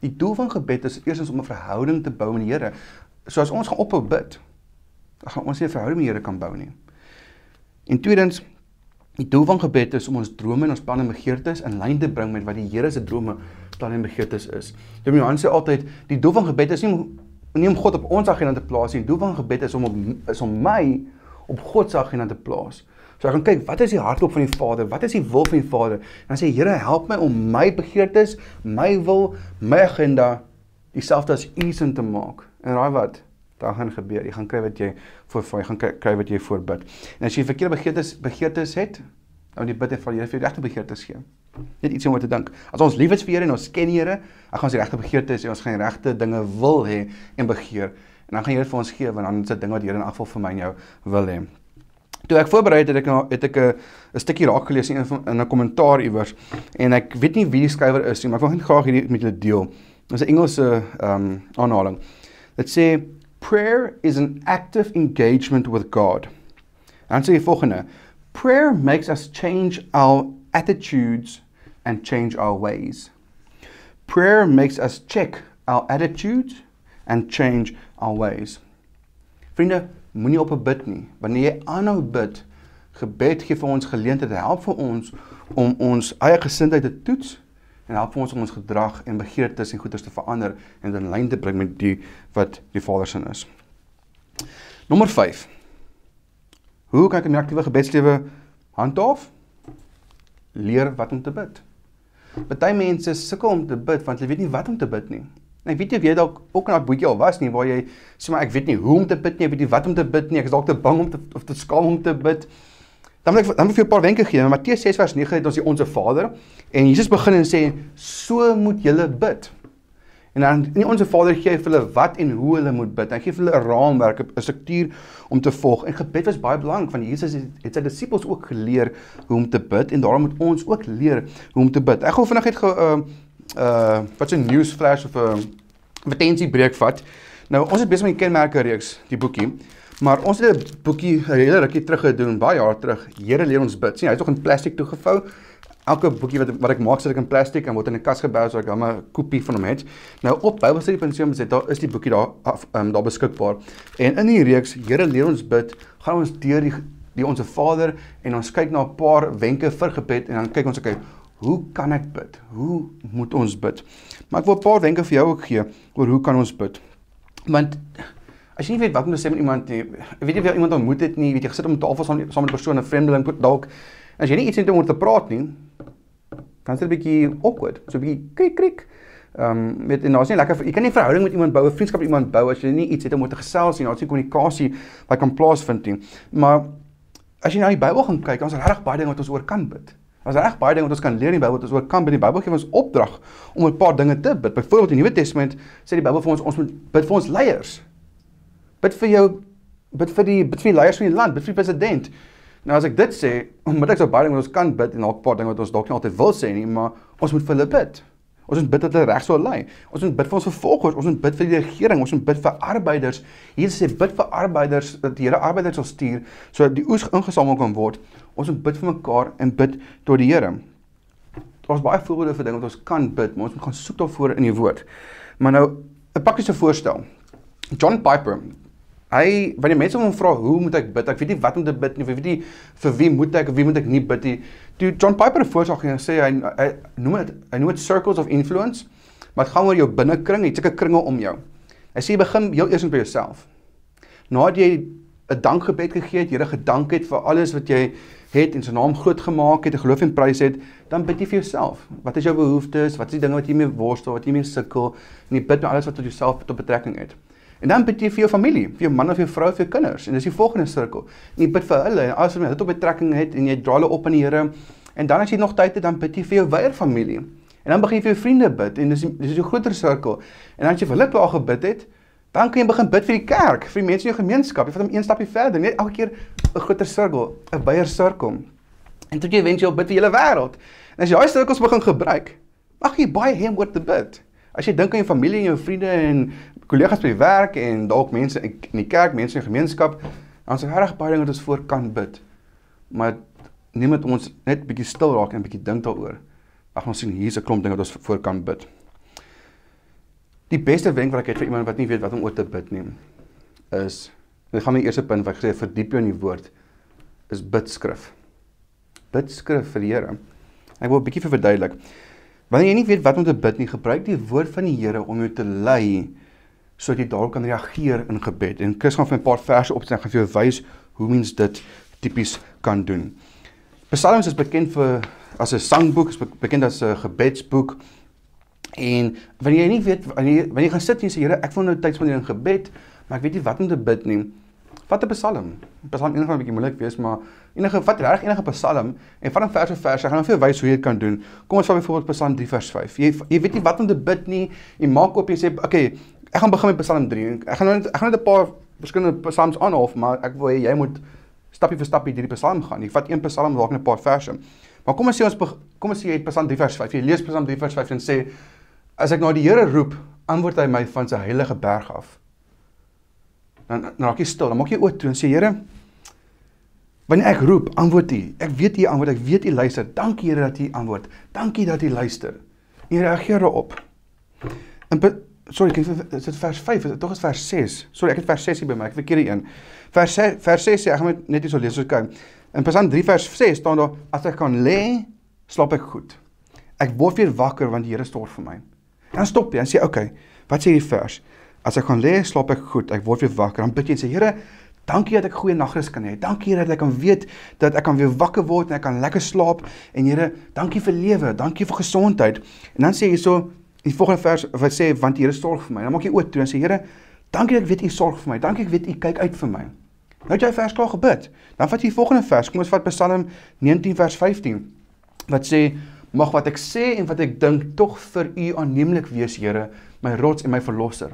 [SPEAKER 1] Die doel van gebed is eerstens om 'n verhouding te bou met die Here. So as ons gaan ophou bid, dan gaan ons nie 'n verhouding met die Here kan bou nie. En tweedens, die doel van gebed is om ons drome en ons planne en begeertes in lyn te bring met wat die Here se drome, planne en begeertes is. Dominee Johan sê altyd, die doel van gebed is nie om nie om God op ons agenda te plaas nie. Die doel van gebed is om op, is om my op God se agenda te plaas. So ek gaan kyk, wat is die hartklop van die Vader? Wat is die wil van die Vader? En dan sê Here, help my om my begeertes, my wil, my agenda dieselfde as U sin te maak. En raai wat? Daar gaan gebeur. Jy gaan kry wat jy voor vir, jy gaan kry, kry wat jy voorbid. En as jy verkeerde begeertes begeertes het, dan die bid en val jy vir die regte begeertes gee. Net iets om oor te dink. As ons lief is vir Here en ons ken Here, dan gaan ons die regte begeertes hê, ons gaan die regte dinge wil hê en begeer. En dan gaan Here vir ons gee want dan is dit dinge wat Here in afval vir my en jou wil hê. Toe ek voorberei het, het ek nou het ek 'n 'n stukkie raak gelees in 'n kommentaar iewers en ek weet nie wie die skrywer is nie, maar ek wil graag hierdie met julle deel. Dit is 'n Engelse ehm um, aanhaling. Dit sê prayer is an active engagement with God. Dan sê die volgende: Prayer makes us change our attitudes and change our ways. Prayer makes us check our attitudes and change our ways. Vriende, moenie op 'n bid nie. Wanneer jy aanhou bid, gebed gee vir ons geleentheid, help vir ons om ons eie gesindheid te toets en help ons om ons gedrag en begeertes en goeders te verander en in lyn te bring met die wat die Vader se is. Nommer 5. Hoe kan ek 'n aktiewe gebedslewe handhaaf? Leer wat om te bid. Party mense sukkel om te bid want hulle weet nie wat om te bid nie. En ek weet jy of jy dalk ook in daai boetjie al was nie waar jy sê maar ek weet nie hoe om te bid nie, ek weet nie wat om te bid nie, ek is dalk te bang om te of te skaam om te bid. Dan wil ek dan wil ek vir 'n paar wenke gee. In Matteus 6 vers 9 het ons die Onse Vader en Jesus begin en sê so moet julle bid. En dan nie Onse Vader gee vir hulle wat en hoe hulle moet bid. Hy gee vir hulle 'n raamwerk, 'n struktuur om te volg. En gebed was baie belangrik want Jesus het, het sy disippels ook geleer hoe om te bid en daarom moet ons ook leer hoe om te bid. Ek gaan vinnig net ge uh uh wat 'n news flash of 'n advertensie breek vat. Nou ons is besig met die kenmerke reeks, die boekie. Maar ons het 'n boekie hele rukkie terug gedoen, baie jaar terug. Here leer ons bid. sien, hy's nog in plastiek toegevou. Elke boekie wat wat ek maak sit ek in plastiek en word in 'n kas gebou sodat ek dan 'n kopie van hom het. Nou op Bybelstudie.com sê daar is die boekie daar af, um, daar beskikbaar. En in die reeks Here leer ons bid, gaan ons deur die die onsse Vader en ons kyk na 'n paar wenke vir gebed en dan kyk ons okay, hoe kan ek bid? Hoe moet ons bid? Maar ek wil 'n paar wenke vir jou ook gee oor hoe kan ons bid. Want as jy nie weet wat om te sê met iemand nie, weet jy of jy iemand ontmoet het nie, weet jy gesit om tafel saam saam met 'n persoon, 'n vreemdeling dalk, as jy nie iets het om oor te praat nie, kan dit 'n bietjie awkward, so 'n bietjie krik krik. Ehm um, met en daar's nie lekker jy kan nie 'n verhouding met iemand bou, 'n vriendskap met iemand bou as jy nie iets het om oor te gesels nie, daar's nie kommunikasie wat kan plaasvind nie. Maar as jy na die Bybel gaan kyk, dan is daar regtig baie dinge wat ons oor kan bid. Daar's reg baie dinge wat ons kan leer in die Bybel wat ons oor kan bid. Die Bybel gee ons opdrag om 'n paar dinge te bid. Byvoorbeeld in die Nuwe Testament sê die Bybel vir ons ons moet bid vir ons leiers. Bid vir jou bid vir die bid vir die leiers van die land, bid vir die president. Nou as ek dit sê, omdat ek so baie dinge wat ons kan bid en 'n paar dinge wat ons dalk nie altyd wil sê nie, maar ons moet vir hulle bid. Ons moet bid dat hulle reg sou lei. Ons moet bid vir ons vervolgers, ons moet bid vir die regering, ons moet bid vir arbeiders. Hier sê bid vir arbeiders dat die Here arbeiders sal stuur sodat die oes ingesamel kan word. Ons moet bid vir mekaar en bid tot die Here. Daar's baie voorbeelde vir dinge wat ons kan bid, maar ons moet gaan soek daarvoor in die woord. Maar nou 'n praktiese voorstel. John Piper Hy wanneer mense hom vra hoe moet ek bid? Ek weet nie wat om te bid nie. Ek weet nie vir wie moet ek of wie moet ek nie bid nie. Toe John Piper 'n voorstel gee en sê hy, hy noem dit hy noem dit circles of influence, maar dit gaan oor jou binnekring, jy het sulke kringe om jou. Hy sê begin heel eers by jouself. Nadat jy 'n dankgebed gegee het, Here gedank het vir alles wat jy het en sy naam groot gemaak het, geloof en prys het, dan bid jy vir jouself. Wat is jou behoeftes? Wat is die dinge wat jy mee worstel, wat jy mee sukkel? En jy bid met alles wat tot jouself tot betrekking het. En dan bid jy vir jou familie, vir jou man of jou vrou, vir jou kinders. En dis die volgende sirkel. En jy bid vir hulle en met hulle tot betrekking het en jy dra hulle op aan die Here. En dan as jy nog tyd het, dan bid jy vir jou wyeer familie. En dan begin jy vir jou vriende bid en dis dis 'n groter sirkel. En dan as jy vir hulle klaar gebid het, Dan kan jy begin bid vir die kerk, vir die mense in jou gemeenskap. Jy vat hom een stapie verder, net elke keer 'n groter sirkel, 'n wyeer sirkel. En tot jy eventueel bid vir hele wêreld. En as jy daai sirkels begin gebruik, mag jy baie hê om oor te bid. As jy dink aan jou familie en jou vriende en kollegas by die werk en dalk mense in die kerk, mense in die gemeenskap, dan is daar reg baie dinge wat ons voor kan bid. Maar neem dit ons net bietjie stil raak en bietjie dink daaroor. Ag ons sien hier's 'n klomp dinge wat ons voor kan bid. Die beste wenk wat ek het vir iemand wat nie weet wat om oor te bid nie, is dit gaan my eerste punt wat ek gesê verdiep jou in die woord is bidskrif. Bidskrif vir die Here. Ek wil 'n bietjie vir verduidelik. Wanneer jy nie weet wat om te bid nie, gebruik die woord van die Here om jou te lei sodat jy daarop kan reageer in gebed. En Chris gaan vir 'n paar verse opstel en gaan vir jou wys hoe mens dit tipies kan doen. Psalms is bekend vir as 'n sangboek, is bekend as 'n gebedsboek. En wanneer jy nie weet wanneer wanneer jy gaan sit en sê Here, ek wil nou tyd spandeer in gebed, maar ek weet nie wat om te bid nie. Vat 'n Psalm. Psalm 1 gaan 'n bietjie moeilik wees, maar enige vat reg enige Psalm en van 'n vers of vers, ek gaan nou vir jou wys hoe jy dit kan doen. Kom ons vat byvoorbeeld Psalm 3 vers 5. Jy jy weet nie wat om te bid nie. Jy maak op jy sê, "Oké, okay, ek gaan begin met Psalm 3. Ek gaan nou net ek gaan net 'n paar verskillende psalms aanhaal, maar ek wil hê jy moet stappie vir stappie hierdie Psalm gaan. Jy vat een Psalm, raak net 'n paar verse. Maar kom ons sê ons kom ons sê jy het Psalm 3 vers 5. Jy lees Psalm 3 vers 5 en sê As ek na die Here roep, antwoord hy my van sy heilige berg af. Dan dan raak jy stil, dan maak jy oop toe en sê Here, wanneer ek roep, antwoord U. Ek weet U antwoord, ek weet U luister. Dankie Here dat U antwoord. Dankie dat U luister. U reageer daarop. En sorry, is dit vers 5, is dit tog is vers 6. Sorry, ek het vers 6 hier by my, ek verkeerde een. Vers 6, vers 6 sê ek gaan net hier so lees so kyk. In Psalm 3 vers 6 staan daar as ek kan lê, slaap ek goed. Ek word weer wakker want die Here sorg vir my. Dan stop jy en sê, "Oké, okay, wat sê hierdie vers? As ek gaan lê, slaap ek goed. Ek word weer wakker." Dan bid jy en sê, "Here, dankie dat ek goeie nagrus kan hê. Dankie Here dat ek kan weet dat ek kan weer wakker word en ek kan lekker slaap. En Here, dankie vir lewe. Dankie vir gesondheid." En dan sê jy so die volgende vers wat sê, "Want die Here sorg vir my." Dan maak jy oop toe en sê, "Here, dankie dat ek weet U sorg vir my. Dankie ek weet U kyk uit vir my." Nou het jy vers klaar gebid. Dan vat jy die volgende vers. Kom ons vat Psalm 19 vers 15 wat sê mag wat ek sê en wat ek dink tog vir u aanneemlik wees, Here, my rots en my verlosser.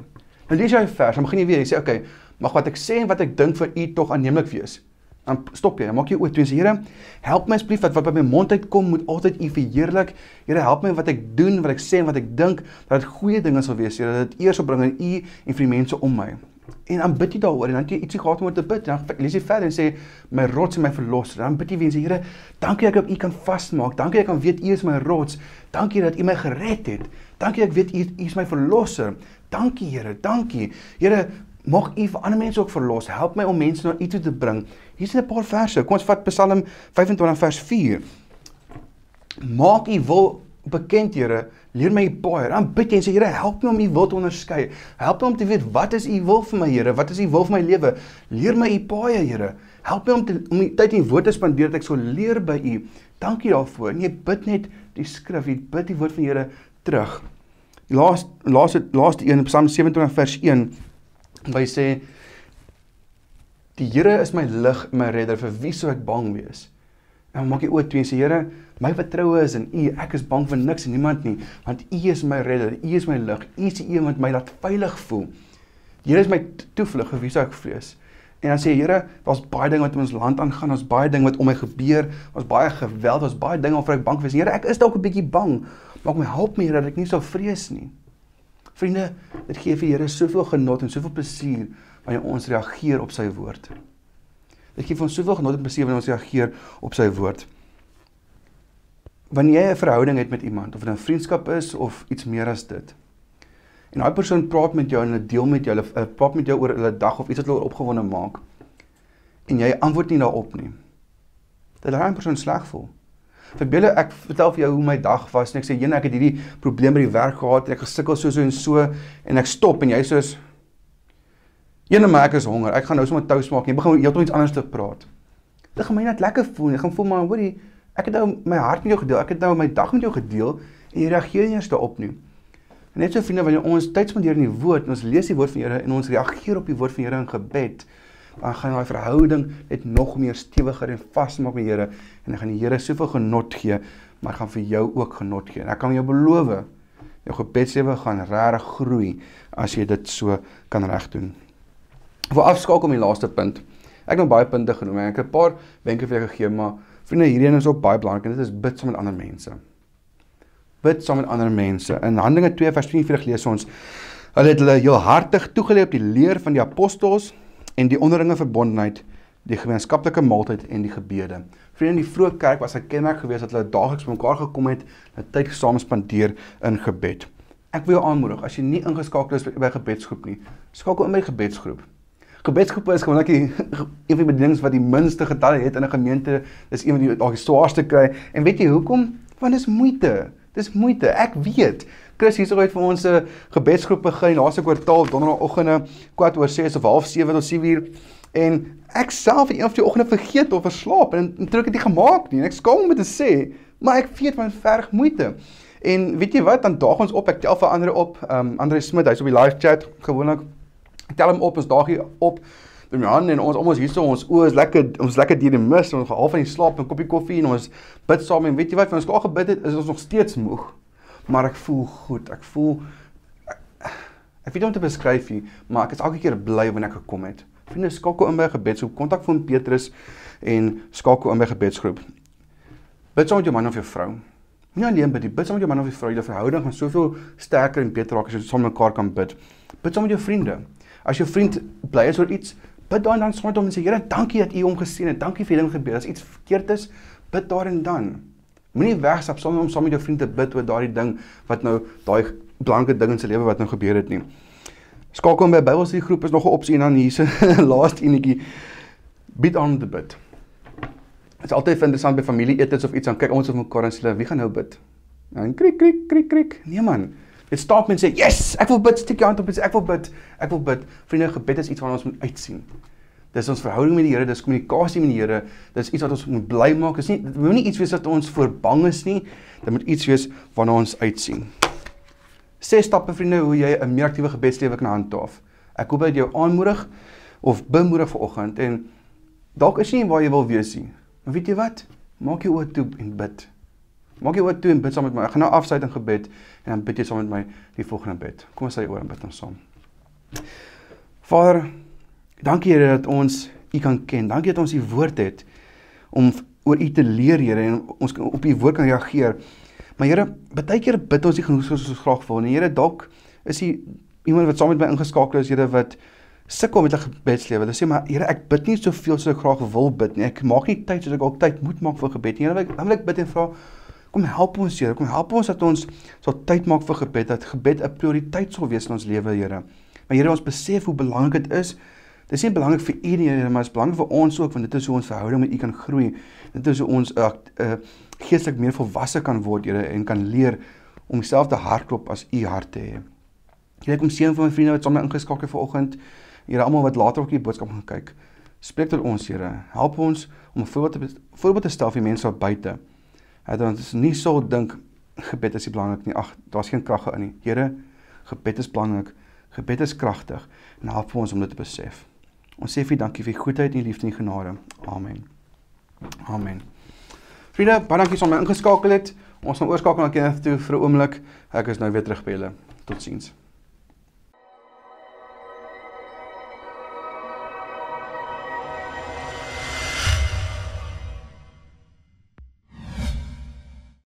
[SPEAKER 1] Nou lees jy 'n vers, dan begin jy weer, jy sê, "Oké, okay, mag wat ek sê en wat ek dink vir u tog aanneemlik wees." Dan stop jy, dan maak jy oop toe en sê, "Here, help my asseblief wat wat by my mond uitkom moet altyd u verheerlik. Here, help my wat ek doen, wat ek sê en wat ek dink dat dit goeie dinge sal wees, Here, dat dit eer sal bring aan u en vir die mense om my." En dan bid jy daaroor en dan jy ietsie gehad om te bid. Dan lees jy verder en sê my rots en my verlosser. Dan bid jy weer en sê Here, dankie dat ek op U kan vasmaak. Dankie dat ek kan weet U is my rots. Dankie dat U my gered het. Dankie dat ek weet U is my verlosser. Dankie Here, dankie. Here, mag U vir ander mense ook verlos. Help my om mense na U toe te bring. Hier is 'n paar verse. Kom ons vat Psalm 25 vers 4. Maak U wil bekend Here leer my baie. Dan bid jy en sê Here, help my om u wil te onderskei. Help my om te weet wat is u wil vir my Here? Wat is u wil vir my lewe? Leer my u baie Here. Help my om te om die tyd in woord te spandeer dat ek so leer by u. Dankie daarvoor. En jy bid net die skrif, jy bid die woord van die Here terug. Laas laaste laaste een Psalm 27 vers 1 waar hy sê Die Here is my lig my redder, vir wie sou ek bang wees? En maak jy oop toe en sê Here, my vertroue is in U. Ek is bang vir niks en niemand nie, want U is my redder, U is my lig. U is die een wat my laat veilig voel. Here is my toevlug, vir wie sou ek vrees? En dan sê Here, daar's baie dinge wat in ons land aangaan, ons baie dinge wat om my gebeur, ons baie geweld, ons baie dinge waaroor ek bang is. Here, ek is dalk 'n bietjie bang, maar my help my Here dat ek nie sou vrees nie. Vriende, dit gee vir Here soveel genot en soveel plesier wanneer ons reageer op sy woord. Dit gee vir ons soveel genot en plesier wanneer ons reageer op sy woord. Wanneer jy 'n verhouding het met iemand, of dit 'n vriendskap is of iets meer as dit. En daai persoon praat met jou en hulle deel met jou, hulle praat met jou oor hulle dag of iets wat hulle opgewonde maak. En jy antwoord nie daarop nie. Dit laat daai persoon sleg voel. Verbeel ek vertel vir jou hoe my dag was en ek sê jene ek het hierdie probleem by die werk gehad en ek gesukkel so so en so en ek stop en jy soos Jene maar ek is honger. Ek gaan nou sommer toast maak en begin heeltemal iets anders te praat. Dit gaan my net lekker voel. Ek gaan voel maar hoorie, ek het nou my hart met jou gedeel. Ek het nou my dag met jou gedeel en jy reageer nie eens daarop nie. En net so vriende wanneer ons tyd spandeer in die woord en ons lees die woord van die Here en ons reageer op die woord van die Here in gebed, dan gaan daai verhouding net nog meer stewiger en vas maak met die Here en dan gaan die Here soveel genot gee, maar gaan vir jou ook genot gee. En ek kan jou beloof, jou gebedslewe gaan regtig groei as jy dit so kan regdoen. Vir afskakel om die laaste punt. Ek het nou baie punte genoem en ek het 'n paar wenke vir jou gegee, maar vriende, hierdie een is ook baie belangrik en dit is bid saam met ander mense. Bid saam met ander mense. In Handelinge 2 vers 44 lees ons hulle het hulle heel hartig toegeleef op die leer van die apostels en die onderlinge verbondenheid, die gemeenskaplike maaltyd en die gebede. Vriende, die vroeë kerk was 'n kenmerk geweest dat hulle daagliks bymekaar gekom het, hulle tyd saam spandeer in gebed. Ek wil jou aanmoedig, as jy nie ingeskakel is by 'n gebedsgroep nie, skakel in by gebedsgroep. Gebedsgroepe is gewoonlik een van die bedieninge wat die minste getalle het in 'n gemeente. Dis een van die dalk die swaarste kry. En weet jy hoekom? Want dis moeite. Dis moeite. Ek weet. Chris hier sou uit vir ons 'n gebedsgroep begin laaste kwartaal donderdagoggende kwart oor 6 of half 7 tot 7 uur. En ek self het een of twee oggende vergeet of verslaap en, en terug het nie gemaak nie. En ek skaam om dit te sê, maar ek weet van verg moeite. En weet jy wat? Dan daag ons op. Ek tel vir ander op. Um, Andre Smit, hy's op die live chat gewoonlik tel hom op, ons daag hier op met my hande en ons almal hierso ons oë is lekker ons lekker deur die mis ons gaan half van die slaap 'n koppie koffie en ons bid saam en weet jy wat van ons klaar gebid het is ons nog steeds moeg maar ek voel goed. Ek voel ek, ek weet nie om te beskryf nie maar ek is elke keer bly wanneer ek gekom het. Vriende skakel in by gebedsgroep kontak van Petrus en skakel in by gebedsgroep. Bid saam met jou man of jou vrou. Nie alleen bid bid saam met jou man of jou vrou. Jy verhouding gaan soveel sterker en beter raak as jy saam mekaar kan bid. Bid saam met jou vriende. As jou vriend bly is oor iets, bid dan dan saam met hom en sê Here, dankie dat U hom gesien het. Dankie vir hierdie gebeur. As iets verkeerd is, bid daar en dan. Moenie wegstap sonder om saam met jou vriend te bid oor daardie ding wat nou daai belangrike ding in sy lewe wat nou gebeur het nie. Skakel by Bybelstudie groep is nog 'n opsie en dan hierse laaste enetjie bid aan te bid. Dit is altyd interessant by familie etes of iets dan kyk ons op mekaar en sê wie gaan nou bid? Dan krik krik krik krik. Nee man. Dit stop en sê, "Yes, ek wil bid, steek jou hand op en sê ek wil bid. Ek wil bid." Vriende, gebed is iets wat ons moet uitsien. Dis ons verhouding met die Here, dis kommunikasie met die Here. Dis iets wat ons moet bly maak. Dis nie dit moet nie iets wees wat ons voor bang is nie. Dit moet iets wees waarna ons uitsien. Ses stappe vriende hoe jy 'n meer aktiewe gebedslewe kan handhaaf. Ek hoop dit jou aanmoedig of bemoedig vanoggend en dalk is jy nie waar jy wil wees nie. Maar weet jy wat? Maak jou oë toe en bid. Maak jou oë toe en bid saam met my. Ek gaan nou afsluit in gebed en dan bid jy saam met my die volgende bid. Kom ons sê oor en bid ons saam. Vader, dankie Here dat ons U kan ken. Dankie dat ons U woord het om oor U te leer, Here, en ons op U woord kan reageer. Maar Here, baie keer bid ons nie genoeg soos ons graag wil nie. Here, dalk is U iemand wat saam met my ingeskakel is, Here, wat sukkel met 'n gebedslewe. Hulle sê maar Here, ek bid nie soveel soos ek graag wil bid nie. Ek maak nie tyd soos ek ook tyd moet maak vir gebed nie. Here, dan wil ek bid en vra Kom help ons Here, kom help ons dat ons sal tyd maak vir gebed, dat gebed 'n prioriteit sal wees in ons lewe, Here. Maar Here, ons besef hoe belangrik dit is. Dit is nie belangrik vir U nie, maar dit is belangrik vir ons ook want dit is hoe ons verhouding met U kan groei. Dit is hoe ons 'n uh, uh, geestelik meer volwasse kan word, Here, en kan leer om dieselfde hartklop as U hart te hê. Here, kom seën vir my vriende wat saam met ingeskakel vanoggend. Here, almal wat later ook die boodskap gaan kyk. Spreek tot ons, Here. Help ons om 'n voorbeeld te voorbeeld te stel vir mense wat buite Het ons nie so dink gebed is nie belangrik nie. Ag, daar's geen krag in nie. Here, gebed is belangrik. Gebed is kragtig en help ons om dit te besef. Ons sê vir dankie vir goedheid en liefde en genade. Amen. Amen. Vriende, baie dankie vir my ingeskakel het. Ons gaan oorskakel na Kenneth toe vir 'n oomblik. Ek is nou weer terug by julle. Totsiens.